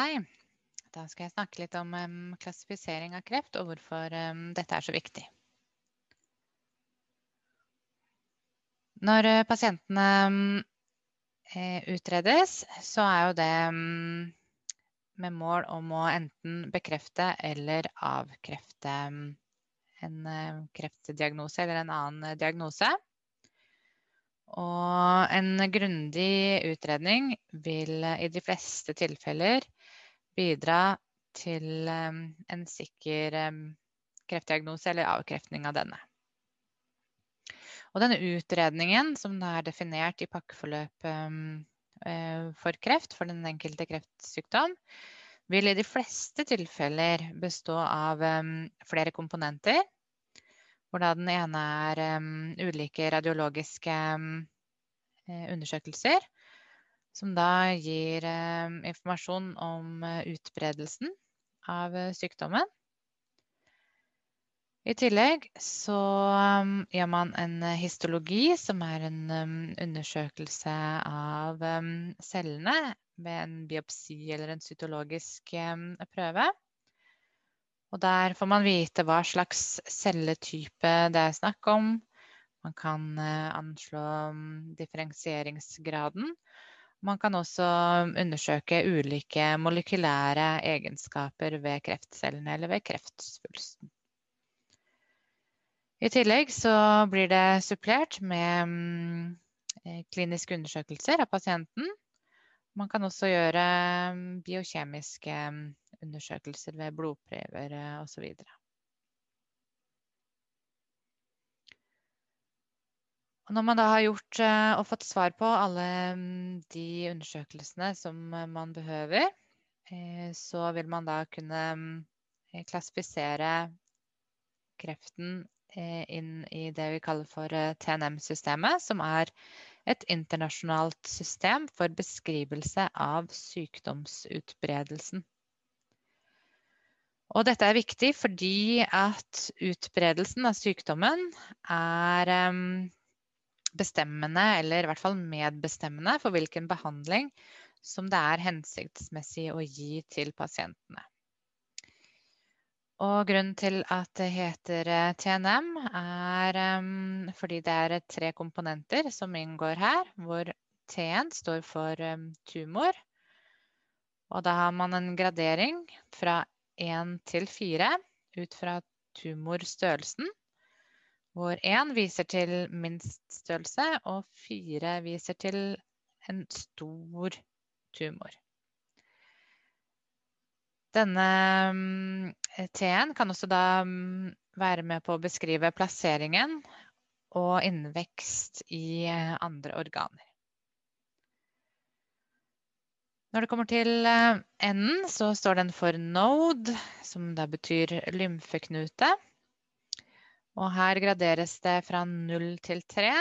Hei. Da skal jeg snakke litt om um, klassifisering av kreft og hvorfor um, dette er så viktig. Når uh, pasientene um, utredes, så er jo det med mål om å enten bekrefte eller avkrefte en uh, kreftdiagnose eller en annen diagnose. Og en grundig utredning vil i de fleste tilfeller bidra til en sikker kreftdiagnose eller avkreftning av denne. Og denne utredningen, som er definert i pakkeforløp eh, for kreft for den enkelte kreftsykdom, vil i de fleste tilfeller bestå av flere komponenter hvor da den ene er ulike radiologiske um, undersøkelser. Som da gir um, informasjon om uh, utbredelsen av uh, sykdommen. I tillegg så gjør man en histologi, som er en undersøkelse av cellene ved en biopsi eller en cytologisk prøve. Og der får man vite hva slags celletype det er snakk om. Man kan eh, anslå mm, differensieringsgraden. Man kan også undersøke ulike molekylære egenskaper ved kreftcellene eller ved kreftsvulsten. I tillegg så blir det supplert med mm, eh, kliniske undersøkelser av pasienten. Man kan også gjøre mm, biokjemiske undersøkelser ved blodprøver eh, osv. Når man da har gjort eh, og fått svar på alle mm, de undersøkelsene som eh, man behøver, så vil man da kunne mm, klassifisere kreften inn i det vi kaller for TNM-systemet, som er et internasjonalt system for beskrivelse av sykdomsutbredelsen. Og dette er viktig fordi at utbredelsen av sykdommen er bestemmende, eller i hvert fall medbestemmende, for hvilken behandling som det er hensiktsmessig å gi til pasientene. Og grunnen til at det heter eh, TNM, er um, fordi det er tre komponenter som inngår her, hvor T-en står for um, tumor. Og da har man en gradering fra 1 til 4 ut fra tumorstørrelsen, hvor én viser til minst størrelse og fire viser til en stor tumor. Denne mm, T-en kan også da mm, være med på å beskrive plasseringen og innvekst i eh, andre organer. Når det kommer til eh, enden, så står den for node, som da betyr lymfeknute. Og her graderes det fra 0 til 3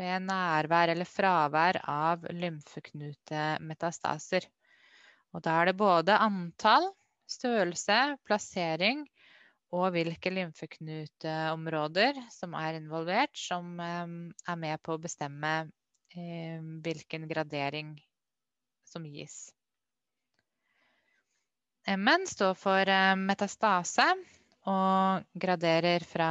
ved nærvær eller fravær av lymfeknutemetastaser. Og da er det både antall, størrelse, plassering og hvilke lymfeknuteområder som er involvert, som eh, er med på å bestemme eh, hvilken gradering som gis. M-en står for eh, metastase og graderer fra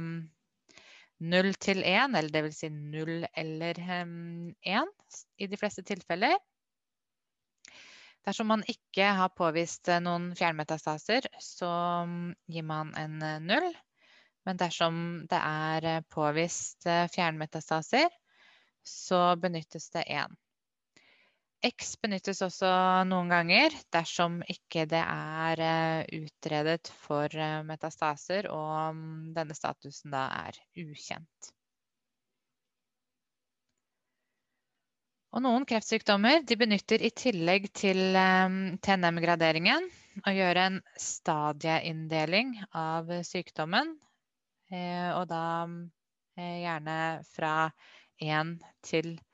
0 mm, til 1, eller dvs. Si 0 eller 1 mm, i de fleste tilfeller. Dersom man ikke har påvist eh, noen fjernmetastaser, så mm, gir man en 0. Eh, Men dersom det er påvist fjernmetastaser, så benyttes det 1. X benyttes også noen ganger dersom ikke det er eh, utredet for eh, metastaser og denne statusen da er ukjent. Og noen kreftsykdommer benytter i tillegg til eh, TNM-graderingen å gjøre en stadieinndeling av sykdommen. Og da gjerne fra 1 til 4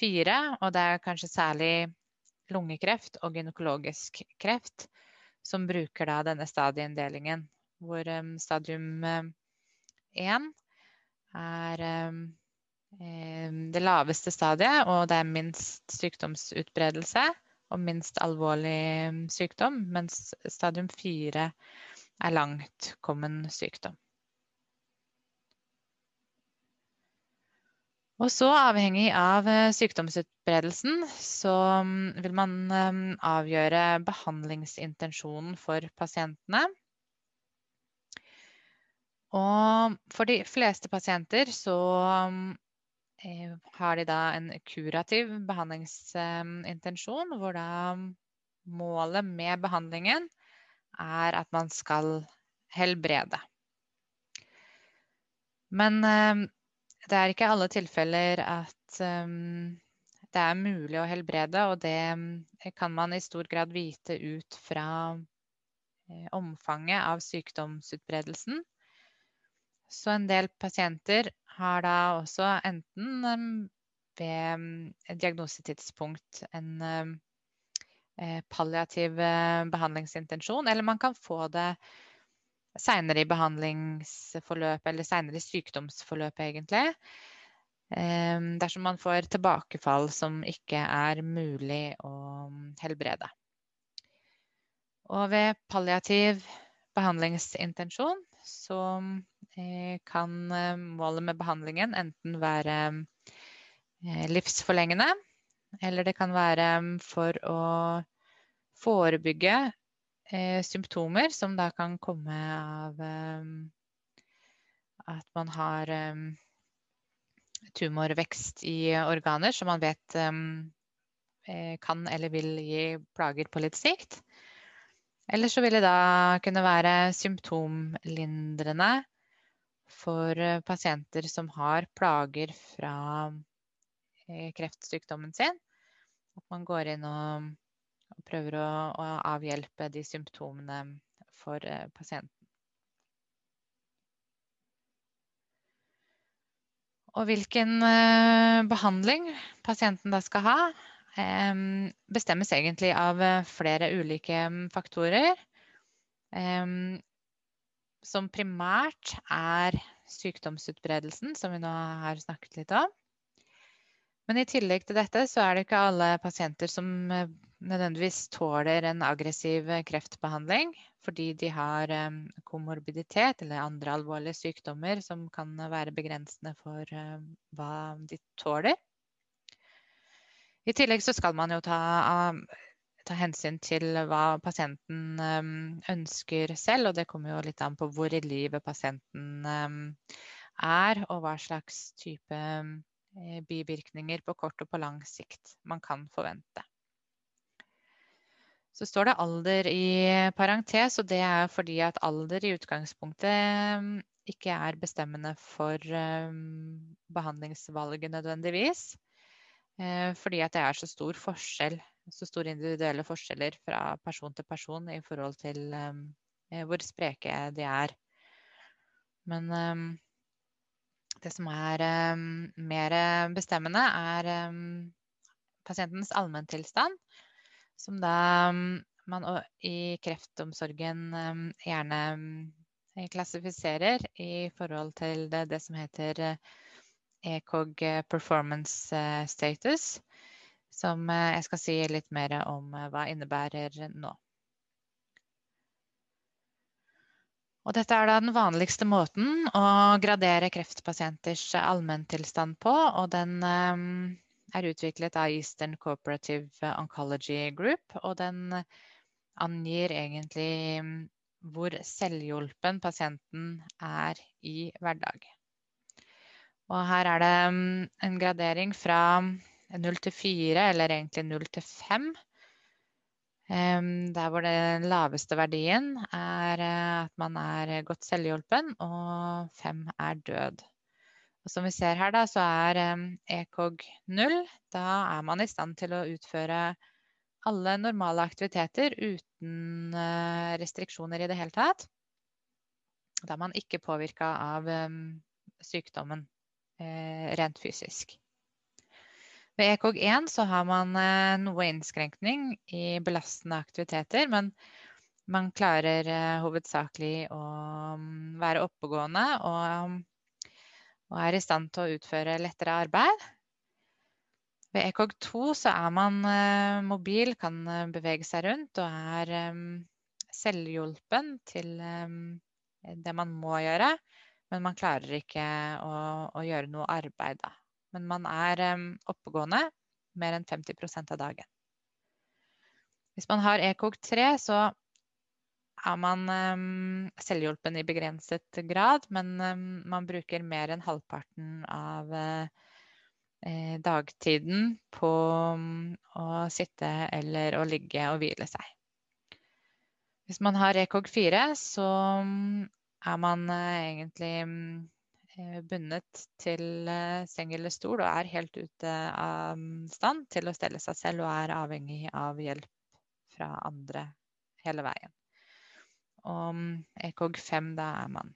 fire, og det er kanskje særlig lungekreft og gynekologisk kreft som bruker da denne stadieinndelingen, hvor um, stadium én er um, det laveste stadiet, og det er minst sykdomsutbredelse. og minst alvorlig sykdom, mens stadium fire er langtkommen sykdom. Og så, avhengig av eh, sykdomsutbredelsen, så mm, vil man mm, avgjøre behandlingsintensjonen for pasientene. Og for de fleste pasienter så mm, eh, har de da en kurativ behandlingsintensjon, hvor da målet med behandlingen er at man skal helbrede. Men det er ikke alle tilfeller at um, det er mulig å helbrede, og det eh, kan man i stor grad vite ut fra eh, omfanget av sykdomsutbredelsen. Så en del pasienter har da også enten um, ved um, diagnosetidspunkt en um, palliativ eh, behandlingsintensjon, eller man kan få det seinere i behandlingsforløpet, eller seinere i sykdomsforløpet, egentlig. Ehm, dersom man får tilbakefall som ikke er mulig å helbrede. Og ved palliativ behandlingsintensjon så eh, kan eh, målet med behandlingen enten være eh, livsforlengende, eller det kan være for å forebygge eh, symptomer som da kan komme av eh, at man har eh, tumorvekst i organer som man vet eh, kan eller vil gi plager på litt sikt. Eller så vil det da kunne være symptomlindrende for eh, pasienter som har plager fra eh, kreftsykdommen sin. At man går inn og og prøver å, å avhjelpe de symptomene for eh, pasienten. Og hvilken eh, behandling pasienten da skal ha, bestemmes egentlig av eh, flere ulike mm, faktorer. Som primært er sykdomsutbredelsen, som vi nå har snakket litt om. Men i tillegg til dette så er det ikke alle pasienter som eh, nødvendigvis tåler en aggressiv eh, kreftbehandling fordi de har eh, komorbiditet eller andre alvorlige sykdommer som kan være begrensende for hva de tåler. I tillegg så skal man jo ta, ta hensyn til hva pasienten ønsker selv, og det kommer jo litt an på hvor i livet pasienten er, og hva slags type Eh, bivirkninger på kort og på lang sikt man kan forvente. Så står det alder i parentes, og det er fordi at alder i utgangspunktet mm, ikke er bestemmende for mm, behandlingsvalget nødvendigvis. Eh, fordi at det er så stor forskjell, så store individuelle forskjeller fra person til person i forhold til mm, eh, hvor spreke de er. Men det som er mer bestemmende, er pasientens allmenntilstand, som da um, man i kreftomsorgen gjerne klassifiserer i forhold til det, det som heter ECOG performance eh, status, som eh, jeg skal si litt mer om eh, hva innebærer nå. Og dette er da den vanligste måten å gradere kreftpasienters allmenntilstand på, og den er utviklet av Eastern Cooperative Oncology Group, og den angir egentlig mm, hvor selvhjulpen pasienten er i hverdag. Og her er det mm, en gradering fra 0 til 4, eller egentlig 0 til 5 der hvor den laveste verdien er eh, at man er godt selvhjulpen, og fem er død. Og som vi ser her, da, så er ECOG 0. Da er man i stand til å utføre alle normale aktiviteter uten eh, restriksjoner i det hele tatt. Da er man ikke påvirka av sykdommen eh, rent fysisk. Ved ECOG 1 så har man eh, noe innskrenkning i belastende aktiviteter, men man klarer hovedsakelig å være oppegående og, og, er i stand til å utføre lettere arbeid. Ved ECOG2 så er man eh, mobil, kan eh, bevege seg rundt og er eh, selvhjulpen til det man må gjøre. Men man klarer ikke å, å gjøre noe arbeid, da. Men man er oppegående mer enn 50% av dagen. Hvis man har ECOG3, så er man selvhjulpen i begrenset grad, men man bruker mer enn halvparten av Eh, dagtiden på mm, å sitte eller å ligge og hvile seg. Hvis man har ECOG4, så mm, er man eh, egentlig mm, eh, bundet til seng eller stol og er helt ute av stand til å stelle seg selv og er avhengig av hjelp fra andre hele veien. Og ECOG5, da er man